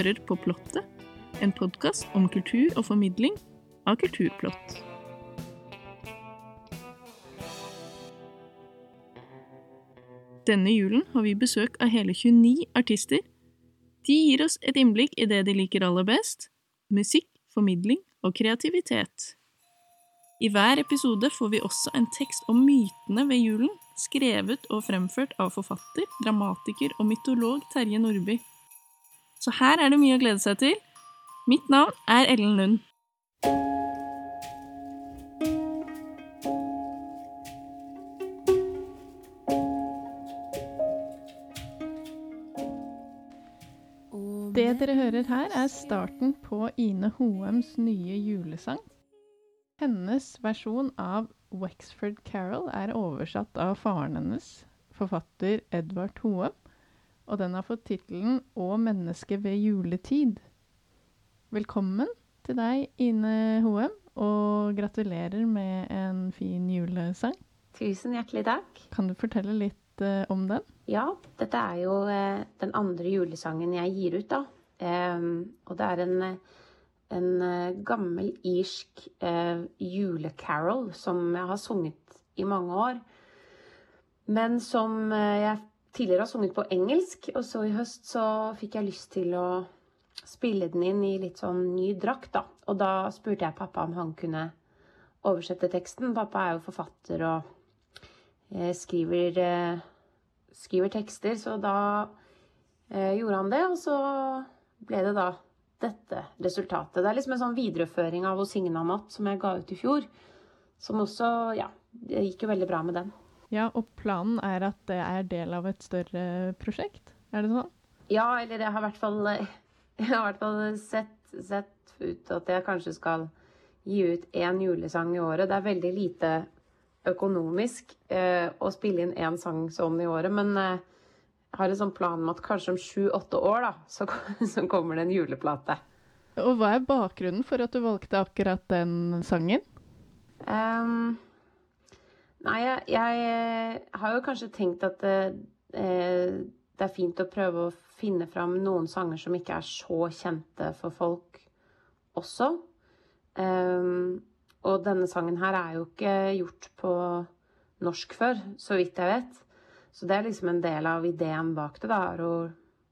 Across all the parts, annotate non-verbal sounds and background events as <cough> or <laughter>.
hører på Plottet, en podkast om kultur og formidling av kulturplott. Denne julen har vi besøk av hele 29 artister. De gir oss et innblikk i det de liker aller best – musikk, formidling og kreativitet. I hver episode får vi også en tekst om mytene ved julen, skrevet og fremført av forfatter, dramatiker og mytolog Terje Nordby. Så her er det mye å glede seg til. Mitt navn er Ellen Lund. Det dere hører her, er starten på Ine Hoems nye julesang. Hennes versjon av Wexford Carol er oversatt av faren hennes, forfatter Edvard Hoem, og den har fått tittelen 'Å menneske ved juletid'. Velkommen til deg, Ine Hoem, og gratulerer med en fin julesang. Tusen hjertelig takk. Kan du fortelle litt uh, om den? Ja, dette er jo uh, den andre julesangen jeg gir ut, da. Um, og det er en, en uh, gammel irsk julecarol som jeg har sunget i mange år. Men som jeg tidligere har sunget på engelsk, og så i høst så fikk jeg lyst til å spille den inn i litt sånn ny drakt, da. Og da spurte jeg pappa om han kunne oversette teksten. Pappa er jo forfatter og eh, skriver, eh, skriver, tekster, så da eh, gjorde han det. Og så ble det da dette resultatet. Det er liksom en sånn videreføring av 'Å synge natt' som jeg ga ut i fjor. Som også Ja, det gikk jo veldig bra med den. Ja, og planen er at det er del av et større prosjekt? Er det sånn? Ja, eller jeg har i hvert fall, <laughs> jeg har i hvert fall sett, sett, ut at jeg kanskje skal gi ut én julesang i året. Det er veldig lite økonomisk eh, å spille inn én sang sånn i året, men eh, jeg har en sånn plan om at kanskje om sju-åtte år da, så, <laughs> så, kommer det en juleplate. Og hva er bakgrunnen for at du valgte akkurat den sangen? Um, Nei, jeg, jeg, har jo kanskje tenkt at det, eh, det, er fint å prøve å finne fram noen sanger som ikke er så kjente for folk også. Um, og denne sangen her er jo ikke gjort på norsk før, så vidt jeg vet. Så det er liksom en del av ideen bak det, da, er å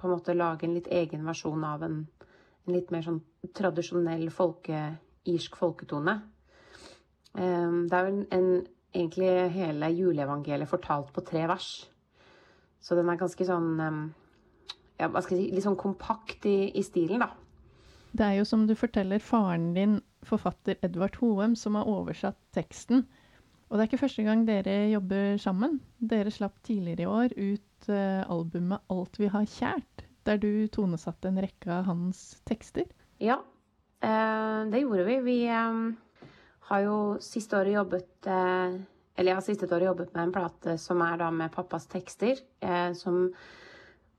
på en måte lage en litt egen versjon av en, en litt mer sånn tradisjonell folke, irsk folketone. Um, det er en, en egentlig hele juleevangeliet fortalt på tre vers. Så den er ganske sånn ja, hva skal jeg si, litt sånn kompakt i, i, stilen, da. Det er jo som du forteller, faren din, forfatter Edvard Hoem, som har oversatt teksten. Og det er ikke første gang dere jobber sammen. Dere slapp tidligere i år ut uh, albumet 'Alt vi har kjært', der du tonesatte en rekke av hans tekster. Ja, uh, det gjorde vi. Vi har jo siste året jobbet eh, Eller jeg har siste året jobbet med en plate som er da med pappas tekster. Eh, som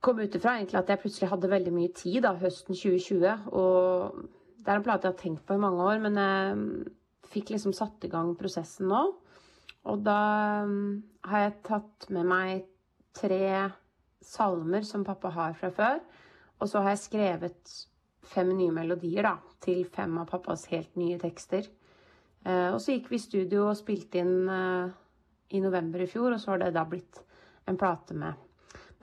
kom ut ifra egentlig at jeg plutselig hadde veldig mye tid da, høsten 2020. Og det er en plate jeg har tenkt på i mange år, men jeg fikk liksom satt i gang prosessen nå. Og da har jeg tatt med meg tre salmer som pappa har fra før. Og så har jeg skrevet fem nye melodier da, til fem av pappas helt nye tekster. Eh, og så gikk vi i studio og spilte inn eh, i november i fjor, og så har det da blitt en plate med,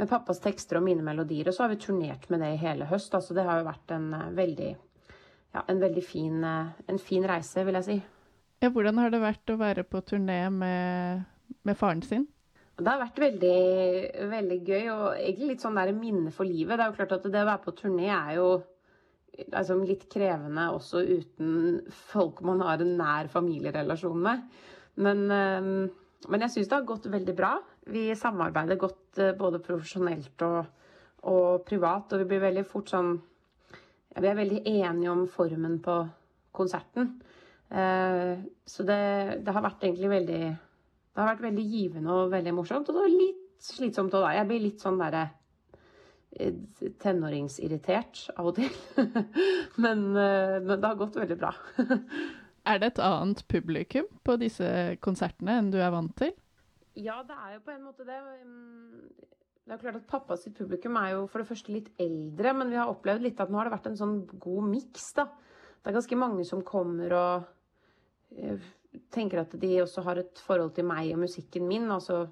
med pappas tekster og mine melodier. Og så har vi turnert med det i hele høst. Altså det har jo vært en eh, veldig, ja, en veldig fin, en fin reise, vil jeg si. Ja, hvordan har det vært å være på turné med, med faren sin? Det har vært veldig, veldig gøy og egentlig litt sånn der minne for livet. Det er jo klart at det å være på turné er jo altså litt krevende også uten folk man har en nær familierelasjon med. Men, eh, men jeg syns det har gått veldig bra. Vi samarbeider godt eh, både profesjonelt og, og privat, og vi blir veldig fort sånn ja, Vi er veldig enige om formen på konserten. Eh, så det, det, har vært egentlig veldig Det har vært veldig givende og veldig morsomt. Og litt slitsomt òg, da. Jeg blir litt sånn derre tenåringsirritert av og til. <laughs> men, eh, men, det har gått veldig bra. <laughs> er det et annet publikum på disse konsertene enn du er vant til? Ja, det er jo på en måte det. Mm, Det er klart at Pappa sitt publikum er jo for det første litt eldre, men vi har opplevd litt at nå har det vært en sånn god miks, da. Det er ganske mange som kommer og eh, tenker at de også har et forhold til meg og musikken min. Altså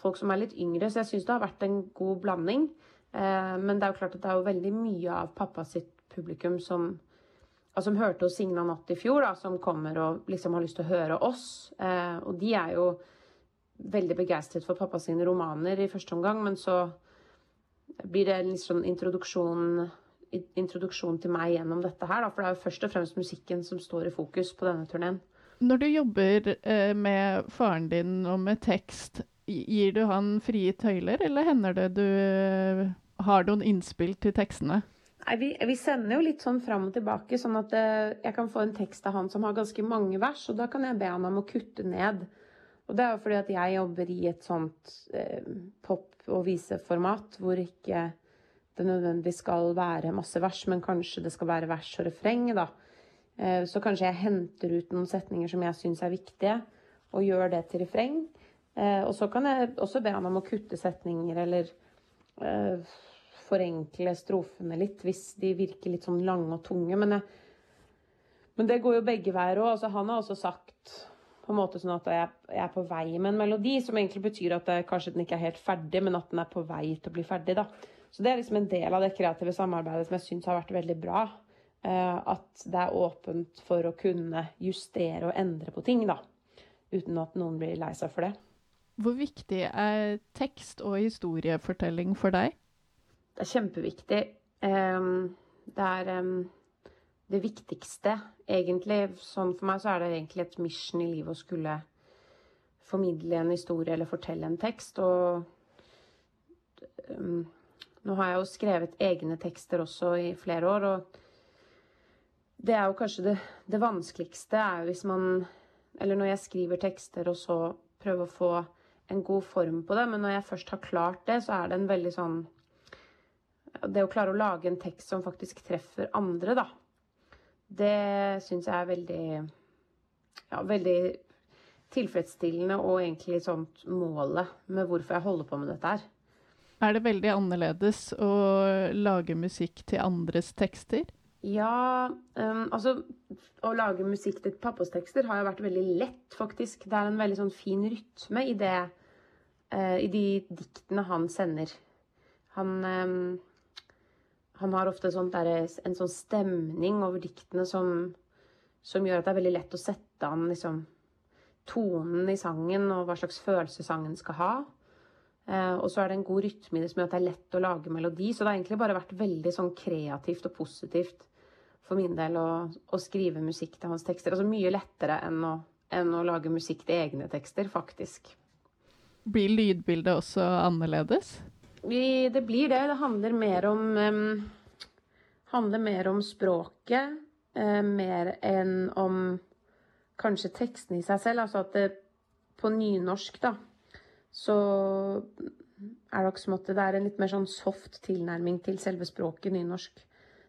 folk som er litt yngre. Så jeg syns det har vært en god blanding. Eh, men det er jo klart at det er jo veldig mye av pappa sitt publikum som, altså, som hørte oss Signa natt i fjor, da, som kommer og liksom har lyst til å høre oss. Eh, og de er jo veldig begeistret for pappa sine romaner i første omgang, men så blir det en sånn introduksjon, introduksjon til meg gjennom dette her, da, for det er jo først og fremst musikken som står i fokus på denne turneen. Når du jobber eh, med faren din og med tekst, gir du han frie tøyler, eller hender det du eh, har noen innspill til tekstene? Nei, vi, vi, sender jo litt sånn fram og tilbake, sånn at eh, jeg kan få en tekst av han som har ganske mange vers, og da kan jeg be han om å kutte ned og det er jo fordi at jeg jobber i et sånt eh, pop- og viseformat hvor ikke det nødvendigvis skal være masse vers, men kanskje det skal være vers og refreng, da. Eh, så kanskje jeg henter ut noen setninger som jeg syns er viktige, og gjør det til refreng. Eh, og så kan jeg også be han om å kutte setninger eller eh, forenkle strofene litt hvis de virker litt sånn lange og tunge. Men, jeg, men det går jo begge veier òg. Altså, han har også sagt på en måte sånn at jeg, jeg, er på vei med en melodi, som egentlig betyr at det, kanskje den ikke er helt ferdig, men at den er på vei til å bli ferdig. da. Så det er liksom en del av det kreative samarbeidet som jeg syns har vært veldig bra. At det er åpent for å kunne justere og endre på ting, da. Uten at noen blir lei seg for det. Hvor viktig er tekst og historiefortelling for deg? Det er kjempeviktig. Det er det viktigste, egentlig. Sånn for meg så er det egentlig et mission i livet å skulle formidle en historie eller fortelle en tekst. Og nå har jeg jo skrevet egne tekster også i flere år, og det er jo kanskje det, det vanskeligste er jo hvis man Eller når jeg skriver tekster og så prøver å få en god form på det, men når jeg først har klart det, så er det en veldig sånn Det å klare å lage en tekst som faktisk treffer andre, da. Det syns jeg er veldig ja, veldig tilfredsstillende og egentlig sånt målet med hvorfor jeg holder på med dette her. Er det veldig annerledes å lage musikk til andres tekster? Ja, um, altså Å lage musikk til pappas tekster har jo vært veldig lett, faktisk. Det er en veldig sånn fin rytme i det uh, I de diktene han sender. Han um, han har ofte der, en sånn stemning over diktene som, som, gjør at det er veldig lett å sette an liksom, tonen i sangen og hva slags følelse sangen skal ha. Eh, og så er det en god rytme i det som gjør at det er lett å lage melodi. Så det har egentlig bare vært veldig sånn kreativt og positivt for min del å, å skrive musikk til hans tekster. Altså mye lettere enn å, enn å lage musikk til egne tekster, faktisk. Blir lydbildet også annerledes? Det blir det. Det handler mer om um, Handler mer om språket. Uh, mer enn om kanskje teksten i seg selv. Altså at det, på nynorsk, da, så er det som at det er en litt mer sånn soft tilnærming til selve språket nynorsk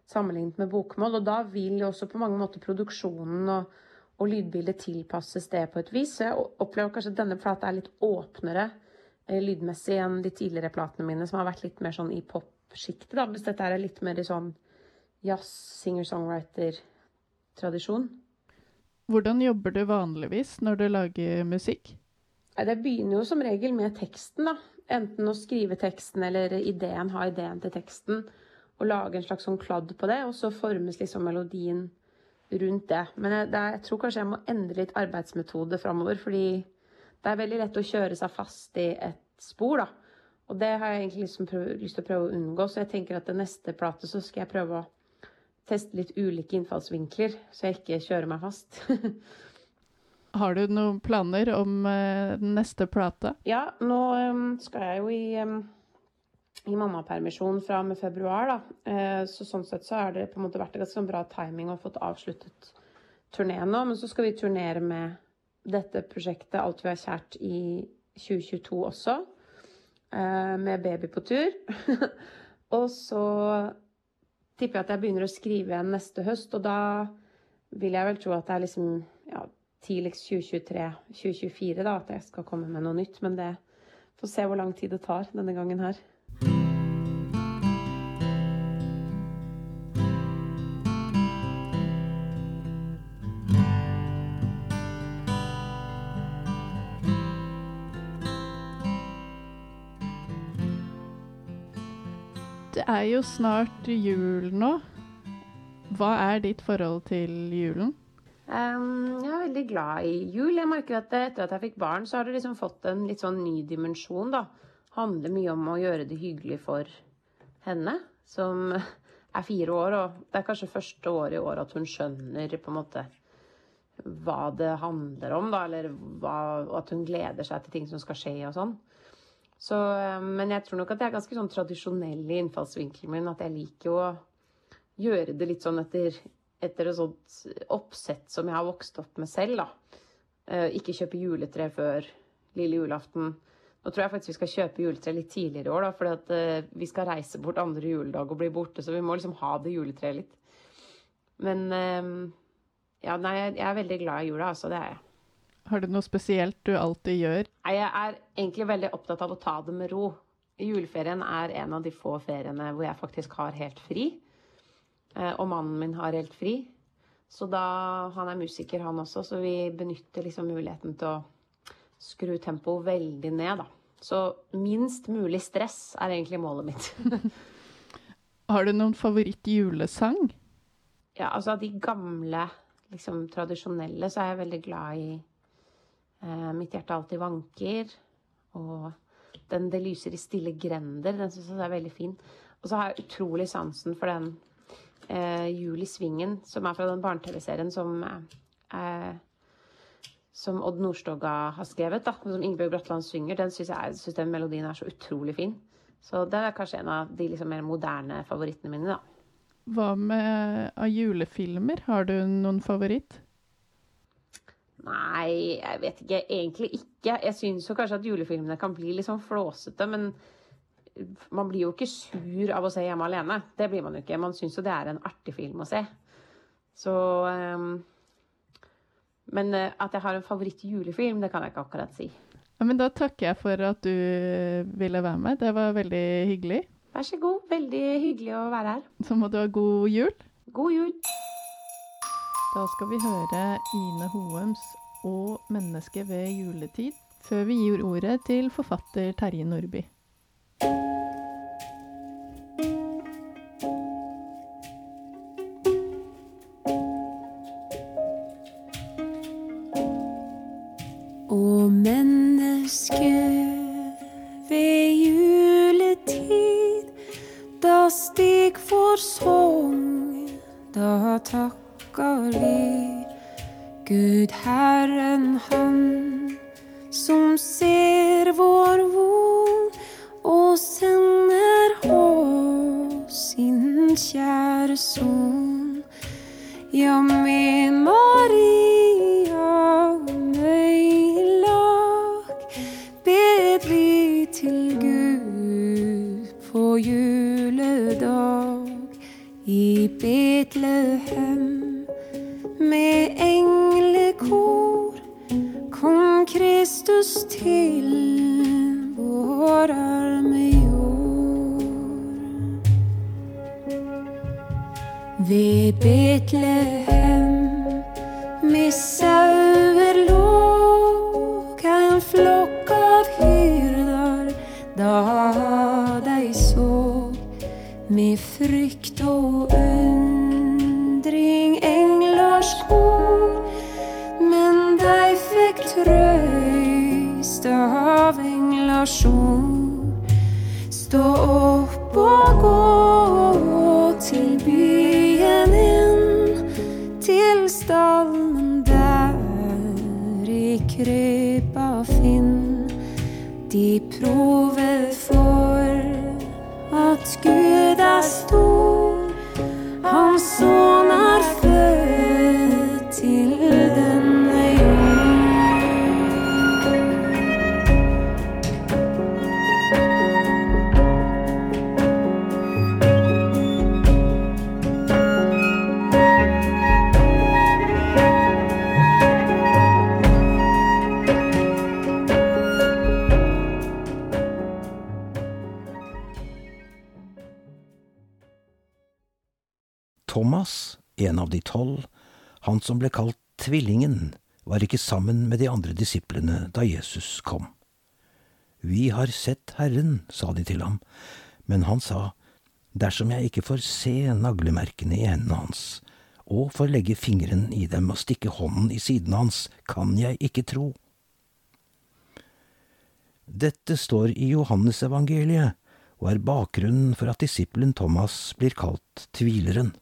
sammenlignet med bokmål. Og da vil jo også på mange måter produksjonen og, og lydbildet tilpasses det på et vis. Så jeg opplever kanskje at denne plata er litt åpnere Eh, lydmessig enn de tidligere platene mine, som har vært litt mer sånn i pop-sjiktet. Hvis dette er litt mer i sånn jazz, singer-songwriter-tradisjon. Hvordan jobber du vanligvis når du lager musikk? Det begynner jo som regel med teksten, da. Enten å skrive teksten eller ideen, ha ideen til teksten. Og lage en slags sånn kladd på det, og så formes liksom melodien rundt det. Men jeg, det, jeg tror kanskje jeg må endre litt arbeidsmetode framover, fordi det er veldig lett å kjøre seg fast i et spor, da. Og det har jeg egentlig liksom prøv, lyst til å prøve å unngå, så jeg tenker at til neste plate så skal jeg prøve å teste litt ulike innfallsvinkler, så jeg ikke kjører meg fast. <laughs> har du noen planer om den neste plate? Ja, nå um, skal jeg jo i um, i mammapermisjon fra med februar, da. Eh, så sånn sett så har det på en måte vært en ganske bra timing å fått avsluttet turneen nå. Men så skal vi turnere med dette prosjektet Alt vi har kjært i 2022 også, eh, med baby på tur. <laughs> og så tipper jeg at jeg begynner å skrive igjen neste høst, og da vil jeg vel tro at det er liksom ja, tidligst 2023-2024 da, at jeg skal komme med noe nytt. Men det Får se hvor lang tid det tar denne gangen her. Er jo snart jul nå. Hva er ditt forhold til julen? Um, jeg er veldig glad i jul. Jeg merker at etter at jeg fikk barn, så har det liksom fått en litt sånn ny dimensjon, da. Handler mye om å gjøre det hyggelig for henne, som er fire år, og det er kanskje første året i år at hun skjønner på en måte hva det handler om, da, eller hva, at hun gleder seg til ting som skal skje og sånn. Så, men jeg tror nok at jeg er ganske sånn tradisjonell i innfallsvinkelen min. At jeg liker å gjøre det litt sånn etter, etter et sånt oppsett som jeg har vokst opp med selv, da. Eh, ikke kjøpe juletre før lille julaften. Nå tror jeg faktisk vi skal kjøpe juletre litt tidligere i år, fordi uh, vi skal reise bort andre juledag og bli borte, så vi må liksom ha det juletreet litt. Men ja, nei, jeg er veldig glad i jula, altså. Det er jeg. Har du noe spesielt du alltid gjør? Jeg er egentlig veldig opptatt av å ta det med ro. Juleferien er en av de få feriene hvor jeg faktisk har helt fri. Eh, og mannen min har helt fri. Så da Han er musiker, han også, så vi benytter liksom muligheten til å skru tempoet veldig ned, da. Så minst mulig stress er egentlig målet mitt. <laughs> har du noen favoritt-julesang? Ja, altså av de gamle, liksom tradisjonelle, så er jeg veldig glad i mitt hjerte alltid vanker. Og den 'Det lyser i stille grender', den syns jeg er veldig fin. Og så har jeg utrolig sansen for den eh, Jul i svingen, som er fra den barne-TV-serien som eh, som Odd Nordstoga har skrevet, da, som Ingebjørg Bratland synger. Den syns jeg synes den melodien er så utrolig fin. Så det er kanskje en av de liksom mer moderne favorittene mine, da. Hva med av julefilmer? Har du noen favoritt? Nei, jeg vet ikke. Egentlig ikke. Jeg syns jo kanskje at julefilmene kan bli litt sånn flåsete, men man blir jo ikke sur av å se Hjemme alene. Det blir man jo ikke. Man syns jo det er en artig film å se. Så um, Men uh, at jeg har en favoritt-julefilm, det kan jeg ikke akkurat si. Ja, men da takker jeg for at du ville være med. Det var veldig hyggelig. Vær så god. Veldig hyggelig å være her. Så må du ha god jul. God jul. Da skal vi høre Ine Hoems 'Å menneske ved juletid', før vi gir ordet til forfatter Terje Nordby. Å menneske ved juletid, da stig for sång, da takk takker vi Gud Herren Han som ser vår vond og sender oss sin kjære son. Ja, med Maria i lag bed vi til Gud på juledag i Betlehem med englekor kom Kristus til vår arme jord. Ved Betlehem med sauer låg en flokk av hyrder da de så med frykt ord. Stå opp og gå til byen inn, til stallen der i krypa finn. De prover av de tolv, han som ble kalt Tvillingen, var ikke sammen med de andre disiplene da Jesus kom. Vi har sett Herren, sa de til ham, men han sa, Dersom jeg ikke får se naglemerkene i hendene hans, og får legge fingeren i dem og stikke hånden i siden hans, kan jeg ikke tro. Dette står i Johannesevangeliet og er bakgrunnen for at disippelen Thomas blir kalt tvileren.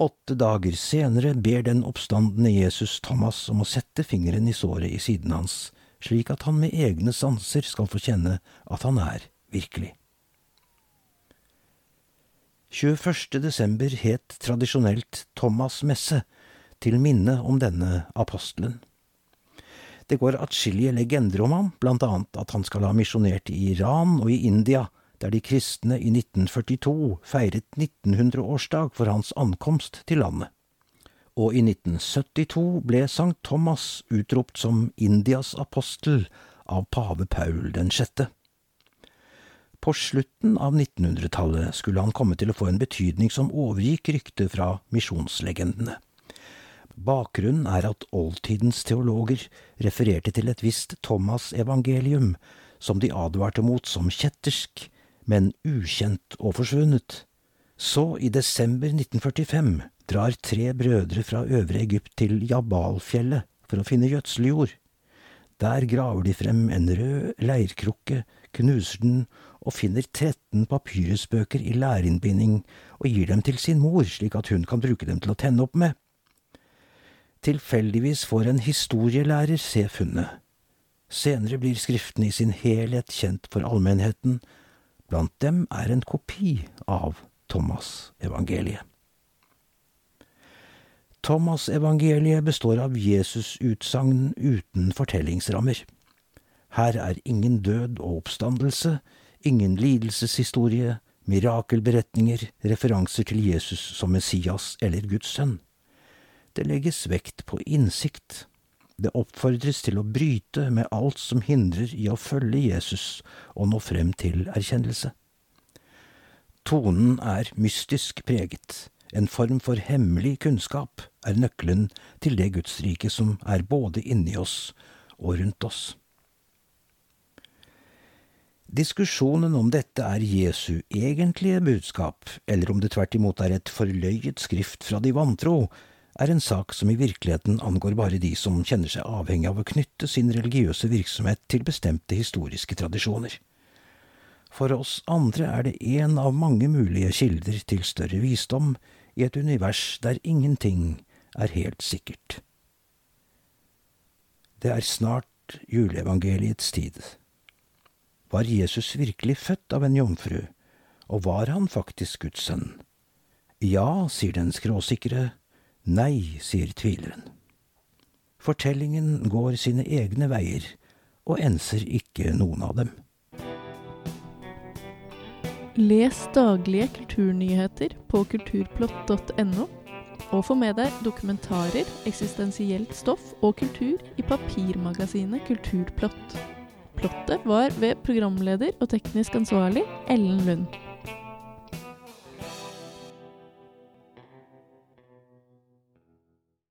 Åtte dager senere ber den oppstandende Jesus Thomas om å sette fingeren i såret i siden hans, slik at han med egne sanser skal få kjenne at han er virkelig. 21. desember het tradisjonelt Thomas messe, til minne om denne apostelen. Det går atskillige legender om ham, blant annet at han skal ha misjonert i Iran og i India, der de kristne i 1942 feiret 1900-årsdag for hans ankomst til landet. Og i 1972 ble Sankt Thomas utropt som Indias apostel av pave Paul 6. På slutten av 1900-tallet skulle han komme til å få en betydning som overgikk ryktet fra misjonslegendene. Bakgrunnen er at oldtidens teologer refererte til et visst Thomas-evangelium, som de advarte mot som kjettersk, men ukjent og forsvunnet. Så, i desember 1945, drar tre brødre fra Øvre Egypt til Jabalfjellet for å finne gjødseljord. Der graver de frem en rød leirkrukke, knuser den og finner 13 papyrusbøker i lærinnbinding og gir dem til sin mor, slik at hun kan bruke dem til å tenne opp med. Tilfeldigvis får en historielærer se funnet. Senere blir skriftene i sin helhet kjent for allmennheten, Blant dem er en kopi av Thomas-evangeliet. Thomas-evangeliet består av Jesus-utsagn uten fortellingsrammer. Her er ingen død og oppstandelse, ingen lidelseshistorie, mirakelberetninger, referanser til Jesus som Messias eller Guds sønn. Det legges vekt på innsikt. Det oppfordres til å bryte med alt som hindrer i å følge Jesus og nå frem til erkjennelse. Tonen er mystisk preget. En form for hemmelig kunnskap er nøkkelen til det Gudsrike som er både inni oss og rundt oss. Diskusjonen om dette er Jesu egentlige budskap, eller om det tvert imot er et forløyet skrift fra de vantro, er en sak som i virkeligheten angår bare de som kjenner seg avhengig av å knytte sin religiøse virksomhet til bestemte historiske tradisjoner. For oss andre er det én av mange mulige kilder til større visdom i et univers der ingenting er helt sikkert. Det er snart juleevangeliets tid. Var Jesus virkelig født av en jomfru, og var han faktisk Guds sønn? Ja, sier den skråsikre, Nei, sier tvileren. Fortellingen går sine egne veier, og enser ikke noen av dem. Les daglige kulturnyheter på kulturplott.no, og få med deg dokumentarer, eksistensielt stoff og kultur i papirmagasinet Kulturplott. Plottet var ved programleder og teknisk ansvarlig Ellen Lund.